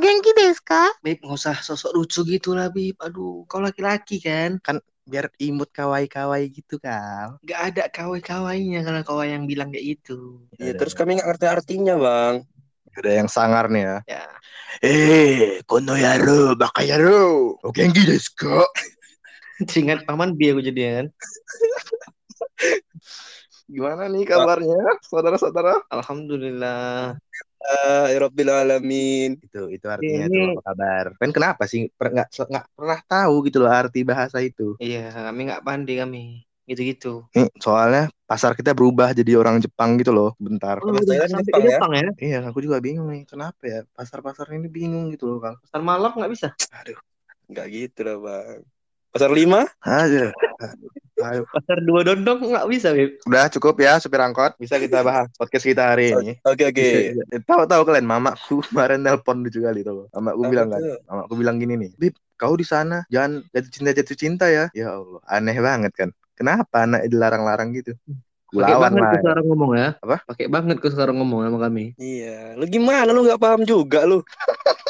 genki desu ka? Beb, nggak usah sosok lucu gitu lah, Bib. Aduh, kau laki-laki kan? Kan biar imut kawai-kawai gitu kal. Gak ada kawai-kawainya kalau kau yang bilang kayak gitu. Iya, terus kami nggak ngerti artinya, Bang. Ada yang sangar nih ya. Ya. Eh, kono yaro, baka yaro. O genki desu ka? Ingat paman biar aku jadi kan. Gimana nih kabarnya, saudara-saudara? Alhamdulillah. Ya Rabbil Alamin. Itu itu artinya Ini- tuh apa kabar? Kan kenapa sih per- nggak nggak pernah tahu gitu loh arti bahasa itu? Iya, kami nggak pandai kami. Gitu-gitu. Nih, soalnya pasar kita berubah jadi orang Jepang gitu loh, bentar. Oh, sampai Jepang ya? Jepang ya? Iya, aku juga bingung nih, kenapa ya pasar-pasar ini bingung gitu loh, Kang. Pasar malam nggak bisa. Nggak gitu lah, Bang. Pasar lima? Aduh. Ayo. Pasar dua dondong nggak bisa, Beb. Udah cukup ya supir angkot. Bisa kita bahas podcast kita hari ini. Oke, oke. Eh, Tahu-tahu kalian, mamaku kemarin nelpon lucu kali tuh. Mamaku Apa bilang kan, mamaku bilang gini nih, Bib, kau di sana jangan jatuh cinta jatuh cinta ya. Ya Allah, aneh banget kan. Kenapa anak dilarang-larang gitu? Pakai banget lah. kau sekarang ngomong ya. Apa? Pakai banget kau sekarang ngomong sama kami. Iya. Lu gimana? Lu nggak paham juga lu.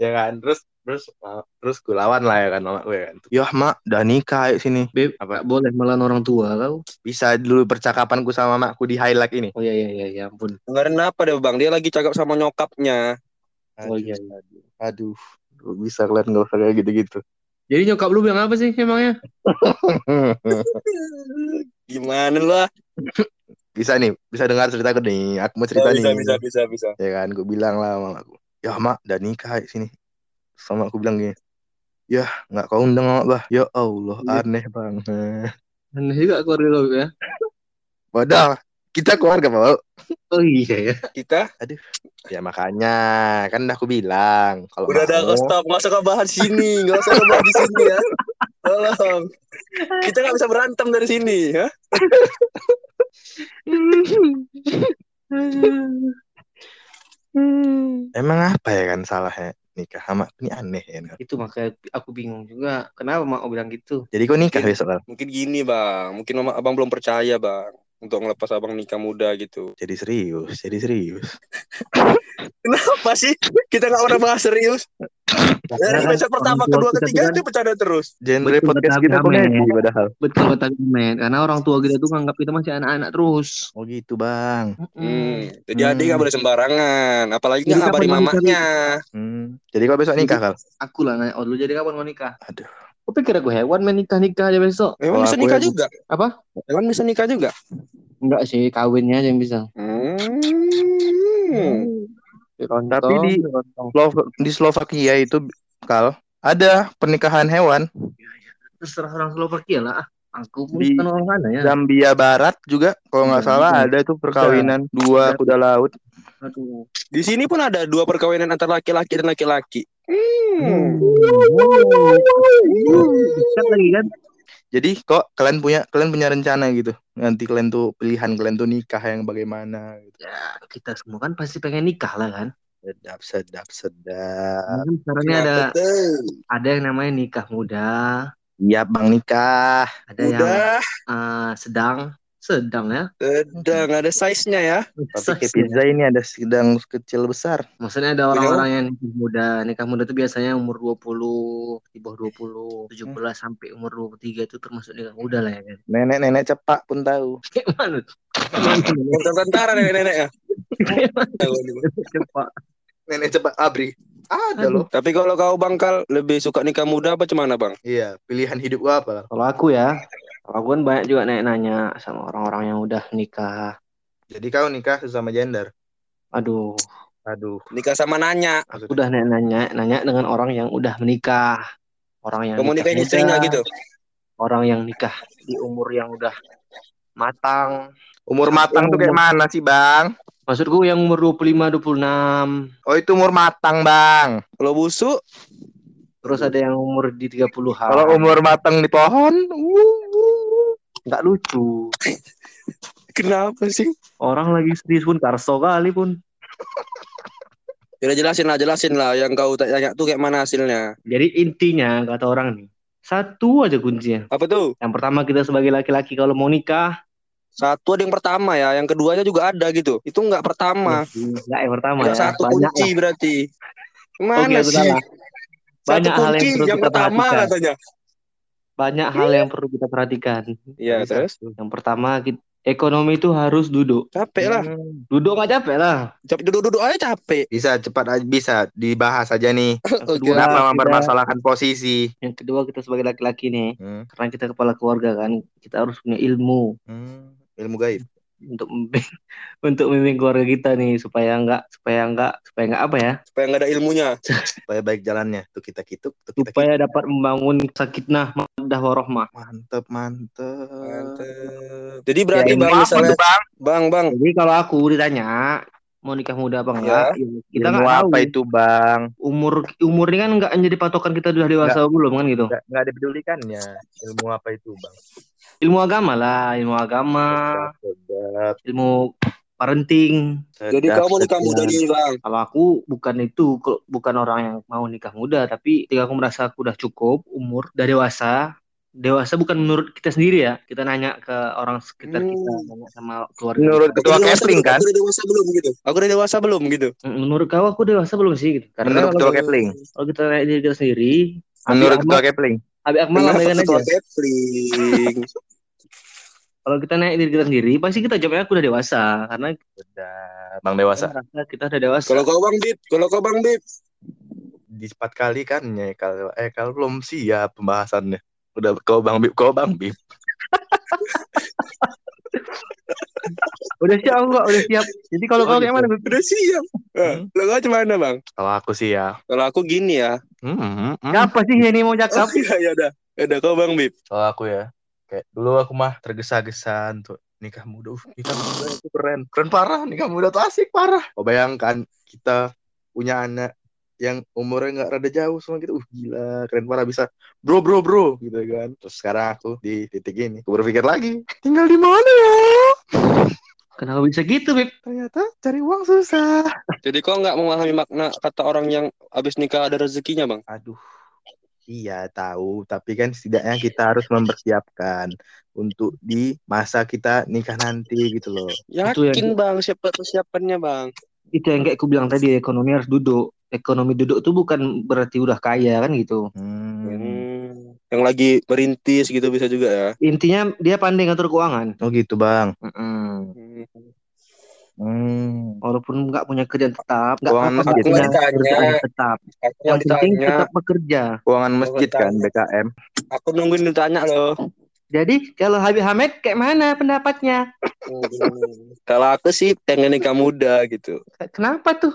Ya kan, terus terus uh, terus gue lawan lah ya kan mama gue kan. Ya mak, udah nikah ayo sini. Beb, Apa? nggak boleh melawan orang tua kau. Bisa dulu percakapanku sama mamaku di highlight ini. Oh iya iya iya, ya ampun. Dengerin apa deh, Bang? Dia lagi cakap sama nyokapnya. Oh iya iya. Aduh, Lu bisa kalian gak usah kayak gitu-gitu. Jadi nyokap lu bilang apa sih emangnya? Gimana lu? ah? bisa nih, bisa dengar ceritaku nih. Aku mau cerita Oh, nih. bisa, bisa, bisa, bisa. Ya kan, gue bilang lah sama mamaku. Ya mak, udah nikah ayo sini. Sama aku bilang gini. Ya, nggak kau undang mak bah. Ya Allah, Iya. aneh banget. Aneh juga keluarga lu ya. Padahal kita keluarga mau. Oh iya ya. Kita Ya makanya kan udah aku bilang kalau udah ada mau, stop, nggak usah ngebahas di sini, nggak usah ngebahas di sini ya. Tolong. Kita nggak bisa berantem dari sini, ya. emang apa ya kan salahnya nikah sama ini aneh ya. kan? Itu makanya aku bingung juga. Kenapa mau bilang gitu? Jadi kau nikah besok Kal? Mungkin gini, Bang. Mungkin mama abang belum percaya, Bang. Untuk ngelepas abang nikah muda gitu. Jadi serius, jadi serius. Kenapa sih? Kita nggak pernah bahas serius. Dari episode pertama, kedua, kita ketiga kan- itu bercanda terus. Genre Betul, podcast betul, kita betul, komedi padahal. Betul kata men. Karena orang tua kita tuh nganggap kita masih anak-anak terus. Oh gitu bang. Hmm. Jadi Hmm. adik nggak boleh sembarangan. Apalagi Jadi nggak ngabarin mamanya. Hmm. Jadi kau besok nikah kal? Aku lah nanya, oh lu jadi kapan mau nikah? Aduh. Aku pikir aku hewan main nikah-nikah aja besok. Emang Kalau bisa nikah juga? Apa? Emang bisa nikah juga? Enggak sih, kawinnya aja yang bisa. Hmm. Tapi di di Slovakia itu kal ada pernikahan hewan. terserah orang Slovakia lah. ah. Aku pun Di- orang sana ya. Zambia Barat juga kalau nggak Iya, salah ada tuh perkawinan dua Udah. kuda laut. Aduh. Di sini pun ada dua perkawinan antara laki-laki dan laki-laki. Hmm. Dekat lagi kan? Jadi kok kalian punya kalian punya rencana gitu nanti kalian tuh pilihan kalian tuh nikah yang bagaimana gitu. Ya, kita semua kan pasti pengen nikah lah kan. Sedap sedap sedap. Mungkin sekarang ini ada tuh? ada yang namanya nikah muda, Iya bang nikah. ada yang Udah, eh, sedang, sedang ya. udah nggak ada size-nya ya. Tapi kayak pizza ini ada sedang kecil besar. Maksudnya ada orang-orang yang nikah muda. Nikah muda itu biasanya umur 20, di bawah 20, 17 sampai umur 23 itu termasuk nikah muda lah ya kan. Nenek-nenek cepak pun tahu. Kayak mana tuh? Tentara nenek-nenek ya. Cepat. Nenek cepak abri. Ada Aduh. loh. Tapi kalau kau bangkal lebih suka nikah muda apa cemana bang? Iya, pilihan hidup gua apa? Kalau aku ya, kalau aku kan banyak juga nanya-nanya sama orang-orang yang udah nikah. Jadi kau nikah sama gender. Aduh, Aduh. Nikah sama nanya. aku udah nanya, nanya dengan orang yang udah menikah. Orang yang Kamu nikah nikahin istrinya gitu. Orang yang nikah di umur yang udah matang. Umur matang tuh kayak mana sih, Bang? Maksudku yang umur 25, 26. Oh, itu umur matang, Bang. Kalau busuk, Terus ada yang umur di 30-an. Kalau umur matang di pohon, uh, nggak lucu. kenapa sih? Orang lagi serius pun karso kali pun. Udah jelasin lah, jelasin lah. Yang kau tanya tuh kayak mana hasilnya? Jadi intinya kata orang nih, satu aja kuncinya. Apa tuh? Yang pertama kita sebagai laki-laki kalau mau nikah, Satu ada yang pertama ya, yang keduanya juga ada gitu. Itu nggak pertama. Enggak yang pertama ya. satu Banyak kunci lah. berarti. Mana aku sih? salah. Satu Banyak hal yang kunci yang kita pertama perhatikan. katanya. Banyak hal yang perlu kita perhatikan. Iya, terus Yang pertama, kita, ekonomi itu harus duduk. capek lah. Hmm. Duduk nggak capek lah. Capek duduk-duduk aja capek. Bisa cepat aja bisa dibahas aja nih. Yang Oke. kedua, Kenapa kita, mempermasalahkan posisi? yang kedua kita sebagai laki-laki nih, Hmm. karena kita kepala keluarga kan, kita harus punya ilmu Hmm. Ilmu gaib. Untuk membimbing untuk membimbing keluarga kita nih supaya nggak supaya nggak supaya nggak apa ya Supaya nggak ada ilmunya. Supaya baik jalannya. Tuh kita kituk, tuh kita supaya dapat membangun sakinah mawaddah warohmah. Mantep, mantep. Mantep. Jadi berarti Ya, bang misalnya Bang? bang bang Jadi kalau aku ditanya mau nikah muda apa enggak, ya, kita Ilmu nggak tahu. apa itu, Bang? Umur umur ini kan nggak menjadi patokan kita sudah dewasa belum kan gitu. Nggak, nggak dipedulikannya. Ilmu apa itu, Bang? Ilmu agama lah, ilmu agama, Sedap, ilmu parenting. sedap, Jadi kamu nikah sedap. muda nih bang. Kalau aku bukan itu, kalau- bukan orang yang mau nikah muda, tapi ketika aku merasa aku udah cukup umur, udah dewasa, dewasa bukan menurut kita sendiri ya, kita nanya ke orang sekitar Hmm. kita, nanya sama keluarga. Menurut. Ketua Kepling, kan? Aku udah dewasa belum gitu. Aku udah dewasa belum gitu. Mm, Menurut kau aku dewasa belum sih gitu? Karena Menurut Ketua Kepling. kalau kita nanya diri kita sendiri, Menurut Ketua Kepling. Abi Akmal abaikan aja. Kalau kita nanya diri kita sendiri, pasti kita jawabnya aku udah dewasa, karena Sedap. Bang dewasa. kita udah dewasa. Kalau kau bang Bib, kalau kau bang Bib, Di empat kali kan ya kalau eh kalau belum siap pembahasannya. Udah kau Bang Bib, kau Bang Bib. Udah siap aku kok, udah siap. Jadi kalau Oh, kau gitu. kayak mana? Udah siap. Eh, Hmm. Lo kau mana bang? Kalau aku sih ya. Kalau aku gini ya. Hmm, hmm, hmm. Siapa sih ini mau Oh cakap? iya ya udah. Ya udah kau bang Bib. Kalau aku ya, kayak dulu aku mah tergesa-gesa untuk nikah muda. Uh, nikah muda itu keren. Keren parah, nikah muda tuh asik parah. Kau bayangkan kita punya anak yang umurnya nggak rada jauh sama kita. Uh, gila, keren parah bisa bro bro bro gitu kan. Terus sekarang aku di titik ini, aku berpikir lagi, tinggal di mana ya? Kenapa bisa gitu, Bib? Ternyata cari uang susah. Jadi kau nggak memahami makna kata orang yang habis nikah ada rezekinya bang? Aduh. Iya tahu, tapi kan setidaknya kita harus mempersiapkan untuk di masa kita nikah nanti gitu loh. Itu yang- Yakin bang siapa persiapannya bang? Itu yang kayak aku bilang tadi, ekonomi harus duduk. Ekonomi duduk itu bukan berarti udah kaya kan gitu. Hmm. Hmm. Yang lagi merintis gitu bisa juga ya. Intinya dia pandai ngatur keuangan. Oh gitu bang. Mm-mm. Hmm. Hmm. Walaupun nggak punya kerjaan tetap, nggak Keuangan apa-apa punya kerjaan tetap. Aku Yang penting ditanya. tetap bekerja. Keuangan masjid kan BKM. Aku nungguin ditanya loh. Jadi kalau Habib Hamid kayak mana pendapatnya? Kalau aku sih pengen nikah muda gitu. Kenapa tuh?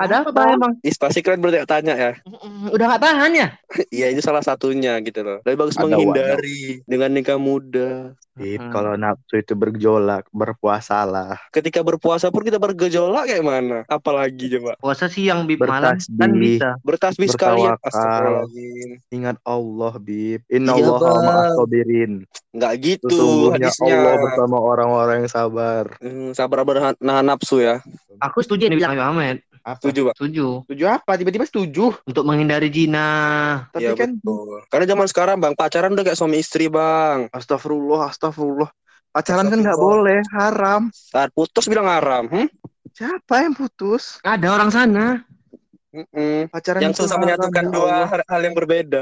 Ada Kenapa, apa Bang? emang? Ih, pasti kalian bertanya ya. Mm-mm, Udah nggak tahan ya? Iya itu salah satunya gitu loh. Lebih bagus Ada menghindari dengan nikah muda. Bib, Hmm. kalau nafsu itu bergejolak, berpuasalah. Ketika berpuasa pun kita bergejolak kayak mana? Apalagi coba. Puasa sih yang bib malam Bertasbih. kan bisa. Bertasbih sekalian. Astagfirullahaladzim. Ingat Allah, Bib. Inna Iya, Allah ma'asobirin. Nggak gitu Sesungguhnya hadisnya. Allah bersama orang-orang yang sabar. Hmm, sabar bernahan nahan nafsu ya. Aku setuju nih bilang Habib Hamid. Apa? Setuju, Pak. Setuju. Setuju apa? Tiba-tiba setuju. Untuk menghindari zina. Tapi Iya, kan betul. Karena zaman sekarang Bang, pacaran udah kayak suami istri, Bang. Astagfirullah, astagfirullah. Pacaran kan nggak Astagfirullah. boleh, haram. Saat putus bilang haram. Hmm? Siapa yang putus? Ada orang sana. Mm-mm. Pacaran Yang itu susah haram, menyatukan ya dua hal hal yang berbeda.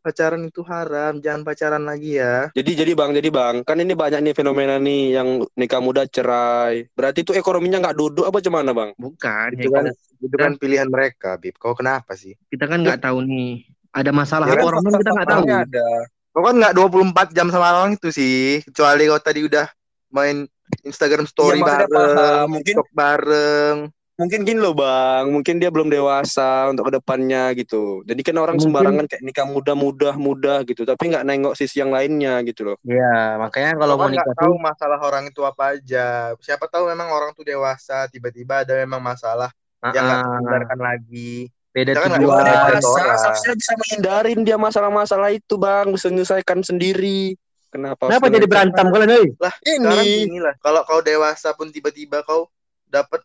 Pacaran itu haram, jangan pacaran lagi ya. Jadi jadi bang, jadi bang, kan ini banyak nih fenomena nih yang nikah muda cerai. Berarti itu ekonominya nggak duduk apa gimana bang? Bukan. Itu ya, kan itu kan pilihan mereka, Bib. Kau kenapa sih? kita kan nggak tahu nih. Ada masalah Ya apa kan, orang kita nggak tahu. Ada. Kau kan nggak 24 jam sama orang itu sih, kecuali kau tadi udah main Instagram story Iya, maksudnya bareng, paham. Mungkin TikTok bareng. mungkin gini loh bang, mungkin dia belum dewasa untuk ke depannya gitu. Jadi kan orang Mungkin- sembarangan kayak nikah muda muda muda gitu, tapi nggak nengok sisi yang lainnya gitu loh. Iya, makanya kalau mau kan nggak nikah tahu tuh masalah orang itu apa aja. Siapa tahu memang orang tuh dewasa, tiba-tiba ada memang masalah yang nggak ah, lagi. Beda kan nggak tujuan. Dewasa, Dewasa, seharusnya bisa menghindarin dia masalah-masalah itu bang, bisa menyelesaikan sendiri. Kenapa? Kenapa jadi berantem cara kalian, hei? Sekarang Ini. lah, kalau kau dewasa pun tiba-tiba kau dapat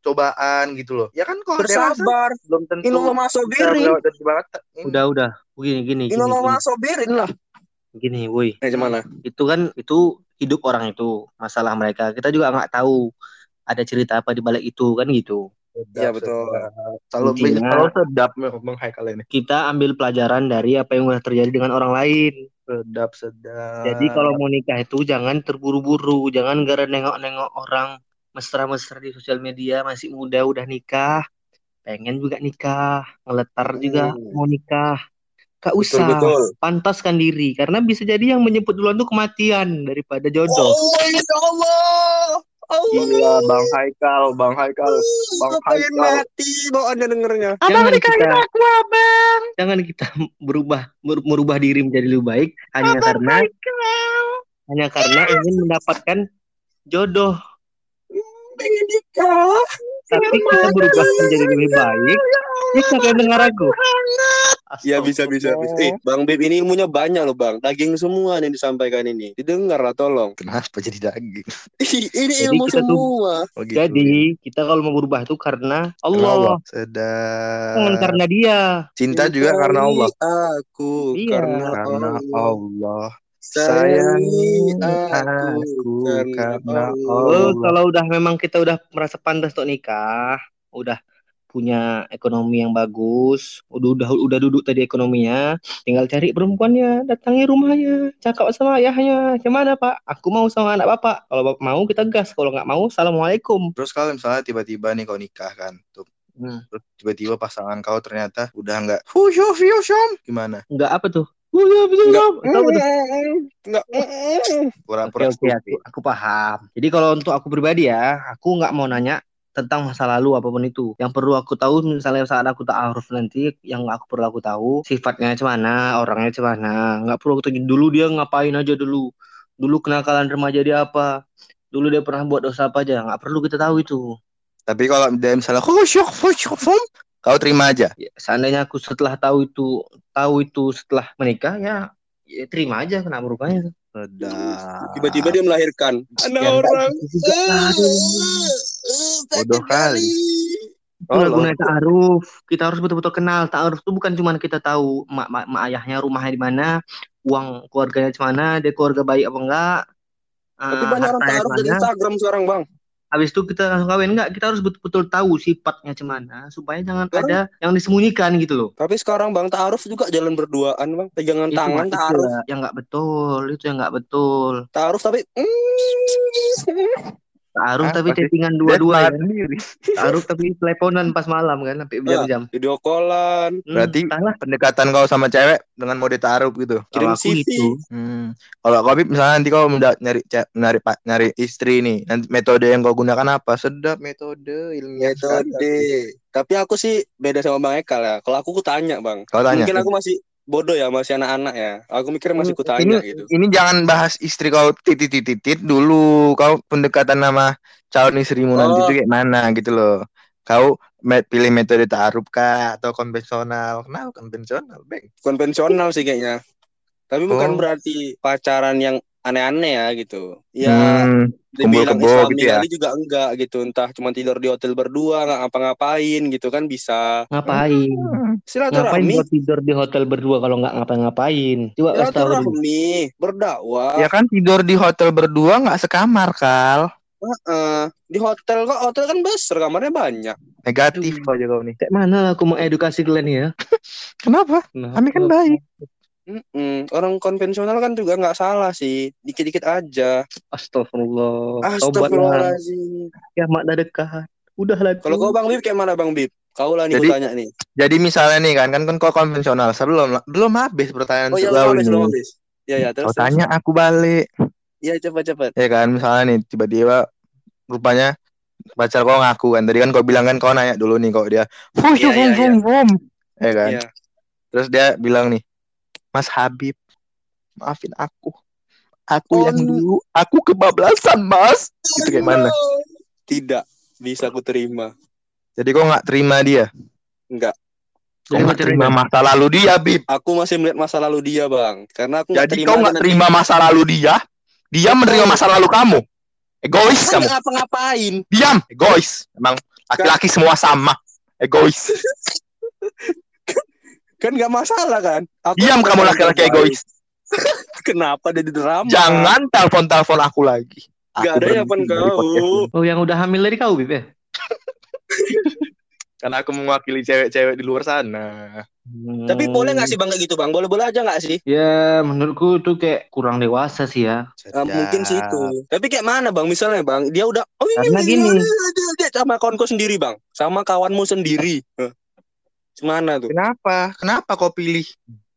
cobaan gitu loh. Ya kan kau dewasa Bersabar. belum tentu Inoloma bisa sobirin. melewati dari barat. Ini Udah, udah. Gini, gini, gini. Inoloma gini. sobirin lah. gini woi Eh, gimana? itu kan itu hidup orang itu masalah mereka kita juga nggak tahu ada cerita apa di balik itu kan gitu Sedap, Iya, betul. sedap. Selalu selalu sedap Bang Haikal ini. kita ambil pelajaran dari apa yang udah terjadi dengan orang lain Sedap, sedap. jadi kalau mau nikah itu jangan terburu-buru jangan gara nengok-nengok orang mesra-mesra di sosial media masih muda udah nikah pengen juga nikah ngeletar juga Hmm. mau nikah Betul, usah betul. pantaskan diri karena bisa jadi yang menyebut duluan tuh kematian daripada jodoh Oh, ya Allah. Allah. Gila, Bang Haikal, Bang Haikal. Bang Gue pengen Haikal. mati bawaannya dengernya. jangan kita jangan kita berubah mer- merubah diri menjadi lebih baik hanya karena hanya karena ingin mendapatkan jodoh Pengen nikah. tapi kita berubah menjadi lebih baik bisa kalian dengar aku Iya bisa bisa bisa. Eh, Bang Beb ini ilmunya banyak loh Bang. Daging semua yang disampaikan ini. Didengar lah tolong. Kenapa jadi daging? Ini Jadi ilmu tuh- semua. Oh, gitu. jadi kita kalau mau berubah itu karena Allah Sedap. jangan karena dia Cinta juga karena Allah. Aku Iya. karena, Karena Allah. Allah. Sayangi aku aku karena karena Oh, Allah. kalau udah memang kita udah merasa pantas untuk nikah, udah punya ekonomi yang bagus, udah udah udah duduk tadi ekonominya, tinggal cari perempuannya, datangi rumahnya, cakap sama ayahnya, gimana Pak? Aku mau sama anak Bapak. Kalau Bapak mau kita gas, kalau nggak mau, assalamualaikum. Terus kalau misalnya tiba-tiba nih kau nikah kan, tuh. Hmm. Terus tiba-tiba pasangan kau ternyata udah nggak husyum gimana? Nggak apa tuh? Enggak. Pura-pura Oke oke aku, aku paham. Jadi kalau untuk aku pribadi ya, aku nggak mau nanya tentang masa lalu apa pun itu. Yang perlu aku tahu misalnya saat aku ta'aruf nanti, yang aku perlu aku tahu sifatnya gimana, orangnya gimana. Nggak perlu aku tanya dulu dia ngapain aja dulu. Dulu kenakalan remaja dia apa? Dulu dia pernah buat dosa apa aja? Nggak perlu kita tahu itu. Tapi kalau dia misalnya khusyuk khusyuk kau terima aja. Ya, seandainya aku setelah tahu itu, tahu itu setelah menikah ya, ya terima aja kenapa rupanya. Sedap. Tiba-tiba dia melahirkan. Anak orang. Bodoh kali. Itulah Oh, gunanya ta'aruf. Kita harus betul-betul kenal. Ta'aruf itu bukan cuma kita tahu mak, mak, mak ayahnya rumahnya di mana, uang keluarganya di mana, dia keluarga baik apa enggak. Tapi eh, banyak orang taruh di. Instagram sekarang bang. Habis itu kita langsung kawin enggak, kita harus betul-betul tahu sifatnya gimana supaya jangan Sekarang- ada yang disembunyikan gitu loh. Tapi sekarang bang taaruf juga jalan berduaan bang. Pegangan Itu tangan taaruf. ya- yang enggak betul, itu yang enggak betul. Taaruf tapi. mm, Ta'aruf Hah, tapi chattingan dua-dua ya. Ta'aruf tapi teleponan pas malam kan sampai berjam-jam. Video callan. Hmm, Berarti entahlah. pendekatan kau sama cewek dengan mode taruh gitu. Kirim Kalau aku CV. gitu. Hmm. Kalau kau Bib, misalnya nanti kau nyari nyari pak nyari istri nih, nanti metode yang kau gunakan apa? Sedap metode ilmiah sekali. Metode. Tapi aku sih beda sama Bang Eka ya. Kalau aku ku tanya Bang. Kau tanya. Mungkin aku masih bodoh ya, masih anak-anak ya. Aku mikir masih ku ini gitu. ini jangan bahas istri kau titit titit titit dulu. Kau pendekatan nama calon istrimu nanti Oh. itu kayak mana gitu loh. Kau me- pilih metode taaruf kah atau konvensional? Kenapa konvensional, Bang? Konvensional sih kayaknya. Tapi bukan Oh. berarti pacaran yang aneh-aneh ya gitu. Ya Hmm, dibilang kebo Islami gitu ya. kali juga enggak gitu. Entah cuma tidur di hotel berdua, nggak ngapa-ngapain gitu kan bisa. Ngapain? Ngapain Silaturahmi, buat tidur di hotel berdua kalau nggak ngapa-ngapain? Coba kasih tahu dulu. silaturahmi, berdakwah. Ya kan tidur di hotel berdua nggak sekamar, Kal. Heeh. di hotel kok hotel kan besar kamarnya banyak. Negatif aja kau nih. Kayak mana aku mau edukasi kalian ya? Kenapa? Nah, Kami kan baik. Mm-mm. Orang konvensional kan juga nggak salah sih, dikit-dikit aja. Astagfirullah. Astagfirullahaladzim. Kiamat dah dekat. Udahlah. Kalau kau Bang Bib kayak mana Bang Bib? Kau lah nih Jadi- tanya nih. Jadi misalnya nih kan kan kan kau konvensional sebelum belum habis pertanyaan Oh iya sebelum belum habis, belum ini. habis. Ya ya terus. Kau tanya aku balik. Iya cepat-cepat. Ya kan misalnya nih tiba-tiba rupanya pacar kau ngaku kan tadi kan kau bilang kan kau nanya dulu nih kok dia fum fum iya, fum fum ya kan Iya. terus dia bilang nih Mas Habib maafin aku. Aku Oh, yang dulu aku kebablasan Mas. Itu kayak mana? Tidak bisa aku terima. jadi kau nggak terima dia? Enggak. kau nggak terima. masa lalu dia Bib Aku masih melihat masa lalu dia, Bang. Karena aku jadi terima kau nggak nanti. terima masa lalu dia? Dia menerima masa lalu kamu? Egois kamu. ngapa-ngapain. diam. Egois. Emang laki-laki semua sama. Egois Kan nggak masalah kan? Aku diam kamu laki-laki egois Kenapa dia di drama? Jangan telepon-telepon aku lagi. Gak Aku ada yang kau. Oh, yang udah hamil dari kau, Bib ya? Karena aku mewakili cewek-cewek di luar sana. Tapi boleh nggak sih bang kayak gitu bang? Boleh-boleh aja nggak sih? Ya, menurutku itu kayak kurang dewasa sih ya. Ah, mungkin sih itu. Tapi kayak mana bang? Misalnya bang, dia udah oh ini Karena ini, gini. ini, ini, ini, sama kawanku sendiri bang, sama kawanmu sendiri. Gimana tuh? Kenapa? Kenapa kau pilih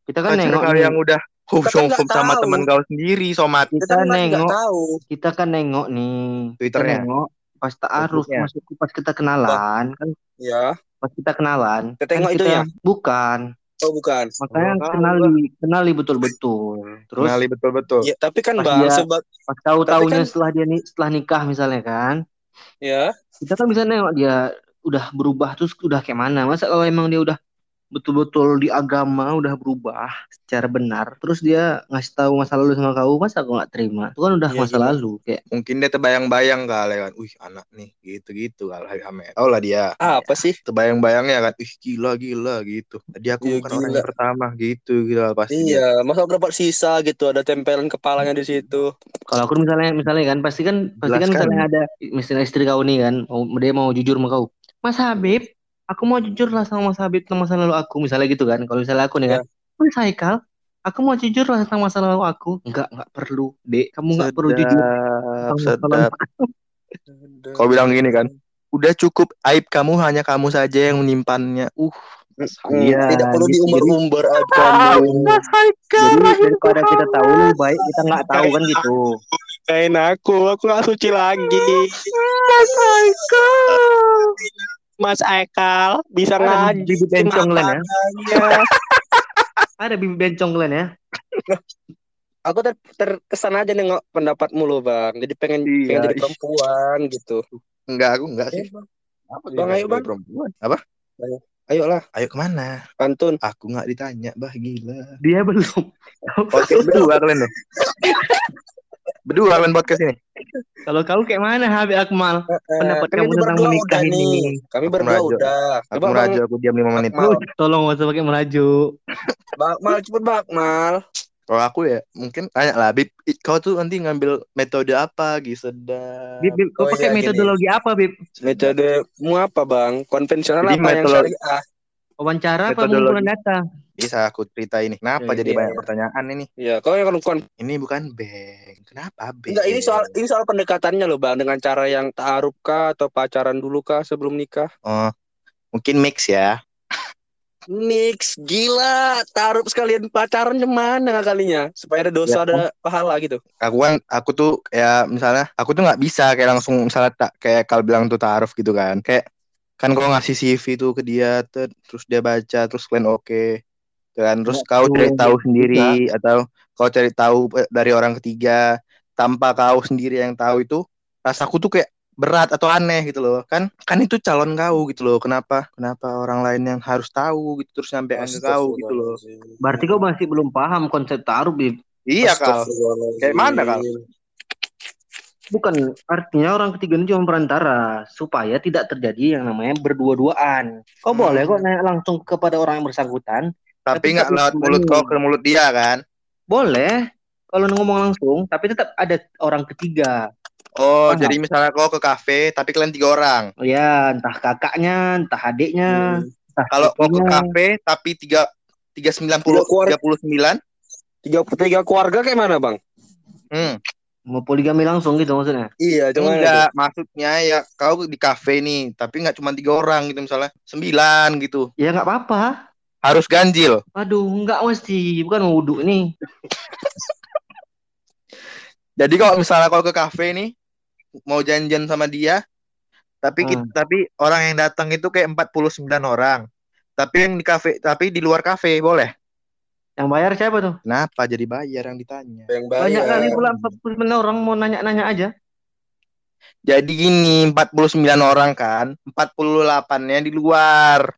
Kita kan nengok nih. yang udah Kita kan sama teman kau sendiri, somat kita Kita kan nggak nengok, tahu. kita kan nengok nih. Kita Twitternya. nengok pas taaruf, maksudku pas kita kenalan kan Ya. pas kita kenalan Kita kan tengok kita, itunya? bukan Oh bukan. makanya Oh, kenali kenali betul-betul terus Kenali betul-betul. Ya, tapi kan Pas bang, dia- sebab pas tahu tahunya kan- setelah dia setelah nikah misalnya kan ya. kita kan bisa nengok dia udah berubah terus udah kayak mana masa kalau emang dia udah betul-betul di agama udah berubah secara benar terus dia ngasih tahu masa lalu sama kau masa aku nggak terima itu kan udah Iya, masa gila. lalu kayak Mungkin dia terbayang-bayang kali kan. Wih, anak nih gitu-gitu kali Hamed. Tau lah dia. Apa sih? Terbayang-bayangnya kan. Ih, gila-gila gitu. Tadi aku Iya, bukan orang gila. yang pertama gitu gitu pasti. Iya, masa dapat sisa gitu, ada tempelan kepalanya di situ. Kalau aku misalnya misalnya kan pasti kan pasti kan Jelaskan. misalnya ada misalnya istri kau nih kan mau dia mau jujur sama kau. Mas Habib, aku mau jujur lah sama Mas Habib tentang masa lalu aku misalnya gitu kan. Kalau misalnya aku nih kan, Mas Haikal, aku mau jujur lah tentang masa lalu aku. Enggak, enggak perlu, Dek. Kamu enggak perlu jujur Sedap. Kau bilang gini kan, udah cukup aib kamu hanya kamu saja yang menyimpannya. Uh, Hmm, Iya, tidak perlu diumbar-umbar aib kamu. Jadi daripada kita tahu lebih baik kita nggak tahu kan gitu. Kain aku, aku gak suci lagi. Mas Ekal bisa Ada ngaji bibit bencong ya. Ada bibit bencong kalian ya. Aku ter terkesan aja nengok pendapatmu loh bang. Jadi pengen Iya, pengen jadi ih. perempuan gitu. enggak aku enggak sih. Eh, Bang. Apa Bang, ayo, Bang. Perempuan. Apa? Ayolah, Ayo ke mana? pantun. Aku nggak ditanya, bah gila. Dia belum. Podcast berdua kalian nih. Berdua kalian podcast ini. Kalau kau kayak mana Habib Akmal? Pendapat Kan kamu ini tentang menikah ini. nih. Kami berdua udah. Aku Coba bang, merajuk, aku diam 5 menit. Tolong gak usah pakai merajuk. bang, mal cepet bang, mal. Kalau aku ya mungkin tanya lah, Bib, kau tuh nanti ngambil metode apa gitu sedap. Bib, Bib, kau Oh, pakai iya, gini. metodologi apa, Bib? Metode mu apa bang? Konvensional Jadi apa yang syariah? Wawancara apa pengumpulan data? Bisa aku cerita ini. Kenapa Iya, jadi iya. banyak pertanyaan ini? Ya, kau yang kon Ini bukan bank. Kenapa bank? Enggak, ini soal ini soal pendekatannya loh bang. Dengan cara yang taaruf kah atau pacaran dulu kah sebelum nikah? Oh, mungkin mix ya. Mix, gila. Taruh sekalian pacaran mana kalinya? Supaya ada dosa, Ya, ada pahala gitu. Aku kan, aku tuh kayak misalnya, aku tuh nggak bisa kayak langsung misalnya tak kayak kalau bilang tuh taaruf gitu kan. Kayak kan kau ngasih CV tuh ke dia, ter- terus dia baca, terus kalian oke, kan? Terus Nggak kau perlu cari tahu bisa. sendiri atau kau cari tahu eh, dari orang ketiga tanpa kau sendiri yang tahu itu, rasaku tuh kayak berat atau aneh gitu loh kan kan itu calon kau gitu loh kenapa kenapa orang lain yang harus tahu gitu terus sampai ke kau gitu loh Berarti kau masih belum paham konsep taruh, Bib. iya kal Kayak mana, Kal? Bukan, artinya orang ketiga ini cuma perantara supaya tidak terjadi yang namanya berdua-duaan. Kau Hmm. boleh kok nanya langsung kepada orang yang bersangkutan. Tapi nggak lewat mulut kau ke mulut dia kan Boleh kalau ngomong langsung, tapi tetap ada orang ketiga. oh Paham. jadi misalnya kau ke kafe tapi kalian tiga orang Oh ya, entah kakaknya, entah adiknya, entah kalau kau ke kafe tapi tiga tiga sembilan puluh tiga puluh sembilan Tiga, tiga keluarga kayak mana bang? hmm. mau poligami langsung gitu maksudnya. Iya, cuma enggak maksudnya ya kau di kafe nih tapi nggak cuma tiga orang gitu misalnya sembilan gitu Ya nggak apa-apa. Harus ganjil Aduh, nggak mesti, bukan wudhu nih. Jadi kalau misalnya kalau ke kafe nih mau janjian sama dia, tapi Hmm. kit- tapi orang yang datang itu kayak 49 orang. Tapi yang di kafe, tapi di luar kafe boleh. Yang bayar siapa tuh? Kenapa jadi bayar yang ditanya? yang Banyak bayar. kali pula 49 orang mau nanya-nanya aja. Jadi gini, 49 orang kan, 48-nya di luar.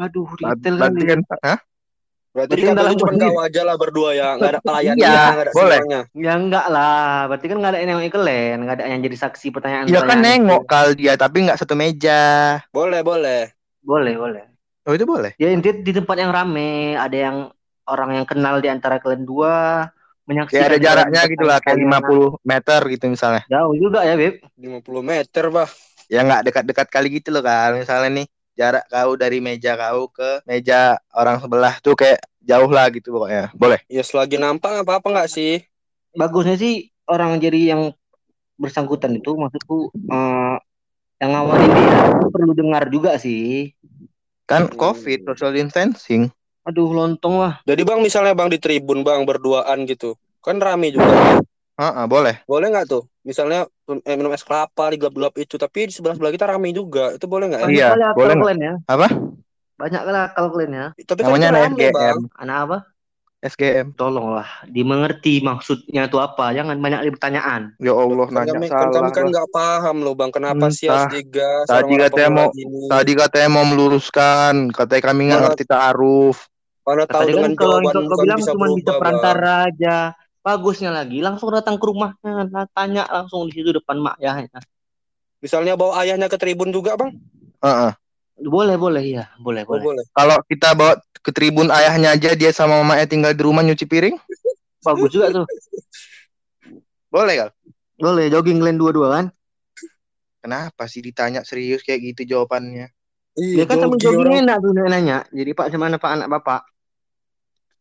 Aduh, detail Berarti kan, hah? Berarti Berarti kantor dalam cuma kau aja lah berdua ya, nggak ada pelayannya, Iya, nggak ada boleh. semuanya. Ya enggak lah, berarti kan nggak ada yang nengok kalian, nggak ada yang jadi saksi pertanyaan. Iya kan nengok kal dia, tapi nggak satu meja. Boleh, boleh. Boleh, boleh. Oh itu boleh. Ya intinya di tempat yang rame, ada yang orang yang kenal di antara kalian dua, menyaksikan Ya ada jaraknya gitu lah kayak kalian 50 meter gitu misalnya. jauh juga ya Beb 50 meter, bah. Ya nggak dekat-dekat kali gitu loh kan. Misalnya nih jarak kau dari meja kau ke meja orang sebelah tuh kayak jauh lah gitu pokoknya. Boleh. Ya selagi nampak nggak apa-apa nggak sih? bagusnya sih orang jadi yang bersangkutan itu maksudku eh, yang ngawarin dia itu perlu dengar juga sih Kan Hmm. COVID, social distancing. aduh lontong lah Jadi bang misalnya bang di tribun bang berduaan gitu, kan rame juga. Heeh, boleh. Boleh nggak tuh? Misalnya eh, minum es kelapa di gelap-gelap itu, tapi di sebelah sebelah kita rame juga. Itu boleh nggak? ya? Iya, boleh kalian ya Apa? banyak kali akal kalian ya Tapi kan Namanya anak rame bang. SGM. anak apa SGM. tolonglah dimengerti maksudnya itu apa jangan banyak pertanyaan Ya Allah Kan nanya kami, kan salah. kami kan nggak paham loh bang, kenapa sih Entah. harus digas Tadi katanya mau-? Tadi katanya mau meluruskan, katanya kami nggak ngerti ta'aruf. Mana tahu tadi kan dengan kalau jawaban kau bilang cuma bisa perantara aja bagusnya lagi langsung datang ke rumahnya nah, tanya langsung di situ depan mak ya Misalnya bawa ayahnya ke tribun juga bang? Heeh. boleh boleh ya boleh Oh, boleh boleh. Kalau kita bawa ke tribun ayahnya aja dia sama mamanya tinggal di rumah nyuci piring, bagus juga tuh boleh kal? boleh jogging kalian dua-dua kan Kenapa sih ditanya serius kayak gitu jawabannya? dia kan temen jogging enak tuh nanya jadi pak mana pak anak bapak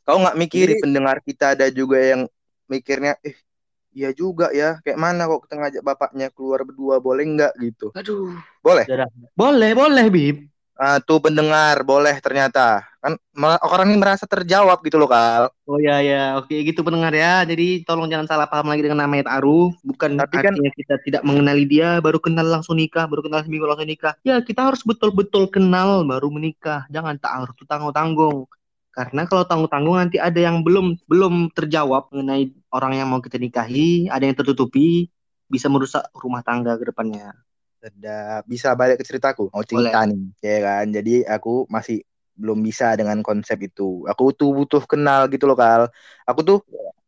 Kau nggak mikiri Jadi- pendengar kita ada juga yang mikirnya, eh iya juga ya, kayak mana kok kita ngajak bapaknya keluar berdua boleh nggak? Gitu? aduh. Boleh. boleh boleh bib. Ah, tuh pendengar boleh ternyata. Kan orang ini merasa terjawab gitu loh kal. oh ya ya oke gitu pendengar ya. Jadi tolong jangan salah paham lagi dengan namanya Ta'aruf bukan Tapi kan- artinya kita tidak mengenali dia baru kenal langsung nikah baru kenal seminggu langsung nikah. Ya kita harus betul-betul kenal baru menikah. Jangan Ta'aruf itu tanggung-tanggung. Karena kalau tanggung-tanggung nanti ada yang belum belum terjawab mengenai orang yang mau kita nikahi ada yang tertutupi bisa merusak rumah tangga ke depannya. Bisa balik ke ceritaku. Mau cerita nih, ya kan. Jadi aku masih belum bisa dengan konsep itu. Aku tuh butuh kenal gitu loh kal. Aku tuh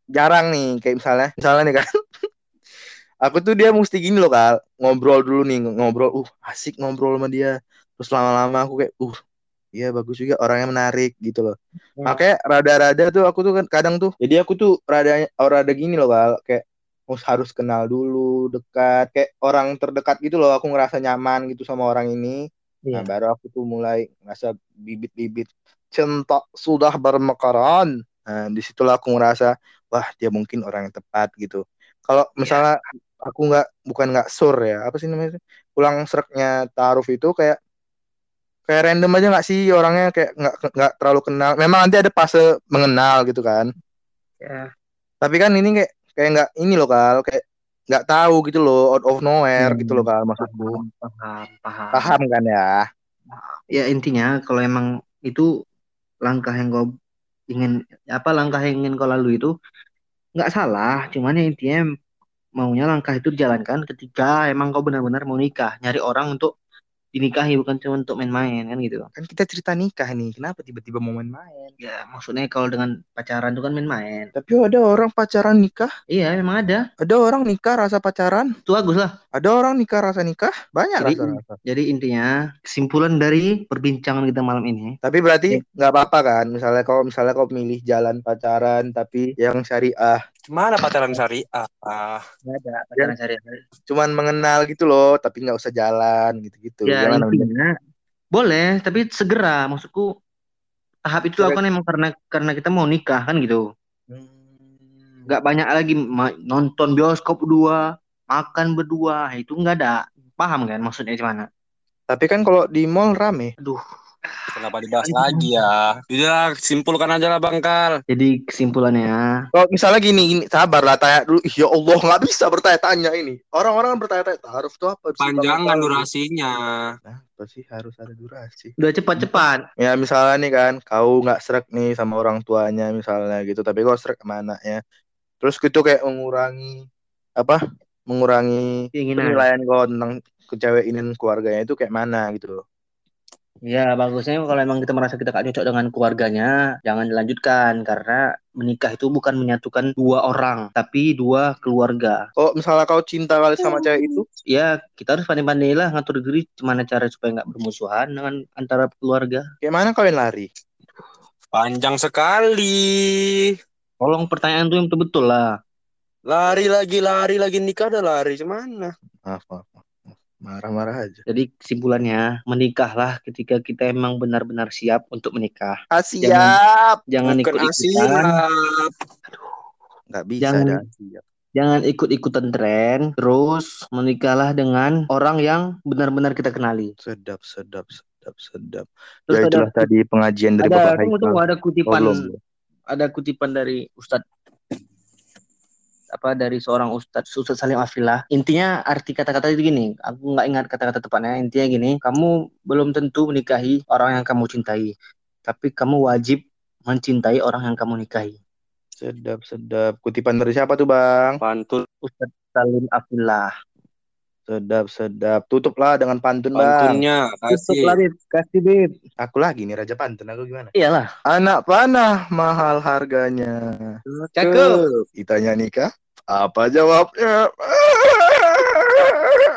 jarang nih kayak misalnya, misalnya nih kan. aku tuh dia mesti gini loh kal. Ngobrol dulu nih, ngobrol. Uh asik ngobrol sama dia. Terus lama-lama aku kayak, uh Iya bagus juga orangnya menarik gitu loh. Hmm. Makanya rada-rada tuh aku tuh kan kadang tuh. Jadi aku tuh rada rada gini loh kal. Kayak harus harus kenal dulu dekat kayak orang terdekat gitu loh aku ngerasa nyaman gitu sama orang ini nah Iya. baru aku tuh mulai ngerasa bibit-bibit cinta sudah bermekaran nah di situlah aku ngerasa wah dia mungkin orang yang tepat gitu kalau misalnya aku nggak bukan nggak sur ya apa sih namanya pulang sereknya taaruf itu kayak kayak random aja nggak sih orangnya? Kayak nggak nggak terlalu kenal. Memang nanti ada fase mengenal gitu kan. Ya. tapi kan ini kayak kayak nggak ini loh kal. Kayak nggak tahu gitu loh out of nowhere Hmm. gitu loh kal maksudku. Paham paham. Paham kan ya? Ya intinya kalau emang itu langkah yang kau ingin apa langkah yang ingin kau lalui itu nggak salah. Cuman ya intinya maunya langkah itu dijalankan ketika emang kau benar-benar mau nikah. Nyari orang untuk dinikahi bukan cuma untuk main-main kan gitu. Kan kita cerita nikah nih kenapa tiba-tiba mau main-main? Ya maksudnya kalau dengan pacaran itu kan main-main. Tapi ada orang pacaran nikah? Iya memang ada. Ada orang nikah rasa pacaran? Itu bagus lah. Ada orang nikah rasa nikah? Banyak Jadi- rasa-rasa. jadi intinya kesimpulan dari perbincangan kita malam ini. Tapi berarti nggak apa-apa kan? Misalnya kalau misalnya kau milih jalan pacaran tapi yang syariah Gimana pacaran syariah? Ah, nggak ada pacaran syariah cuman mengenal gitu loh tapi nggak usah jalan gitu-gitu Ya Gimana, intinya boleh, tapi segera. Maksudku tahap itu Segera. dilakukan emang karena karena kita mau nikah kan gitu. Hmm. Nggak banyak lagi ma- nonton bioskop berdua, makan berdua, itu nggak ada. Paham kan maksudnya gimana? tapi kan kalau di mall rame Aduh, kenapa dibahas lagi ya? Udah simpulkan aja lah Bang Kal. jadi kesimpulannya Kalau misalnya gini, gini, sabar lah tanya dulu. Ya Allah nggak bisa bertanya-tanya ini. Orang-orang kan bertanya-tanya, taruh tuh apa? Bisa Panjangan durasinya. Nah, apa sih harus ada durasi? udah cepat-cepat. Ya misalnya nih kan, kau nggak serak nih sama orang tuanya misalnya gitu, tapi kau serak sama anaknya. Terus gitu kayak mengurangi apa? Mengurangi Keinginan. penilaian kau tentang ke cewek ini keluarganya itu kayak mana gitu loh. Ya bagusnya kalau emang kita merasa kita gak cocok dengan keluarganya, jangan dilanjutkan karena menikah itu bukan menyatukan dua orang, tapi dua keluarga. Kalau misalnya kau cinta kali sama cewek itu, Ya kita harus pandai-pandai lah ngatur diri gimana cara supaya nggak bermusuhan dengan antara keluarga. kayak mana kalian lari? Panjang sekali. Tolong pertanyaan tuh yang betul-betul lah. Lari lagi, lari lagi nikah udah lari ke mana? Maaf, maaf, maaf. Marah-marah aja. Jadi kesimpulannya menikahlah ketika kita emang benar-benar siap untuk menikah. Ah, siap. Jangan Bukan ikut-ikutan. asiap. Nggak bisa Jangan- dah. Siap. Jangan ikut-ikutan tren. Terus menikahlah dengan orang yang benar-benar kita kenali. Sedap, sedap, sedap, sedap. Terus ya ada itulah tadi pengajian dari ada Bapak Haikal. tunggu, ada Oh, kutipan belum. ada kutipan dari Ustadz apa dari seorang Ustadz Ustadz Salim Afillah intinya arti kata-kata itu gini aku nggak ingat kata-kata tepatnya. Intinya gini kamu belum tentu menikahi orang yang kamu cintai tapi kamu wajib mencintai orang yang kamu nikahi. Sedap, sedap. Kutipan dari siapa tuh, Bang? Pantun, Ustadz Salim Afillah Sedap, sedap. Tutuplah dengan pantun, Pantunnya, Bang. Pantunnya, kasih. Tutuplah, Kasih, Bib. Aku lagi nih, Raja Pantun. Aku gimana? Iyalah. Anak panah, mahal harganya. Cakep. Ditanya nikah, apa jawabnya?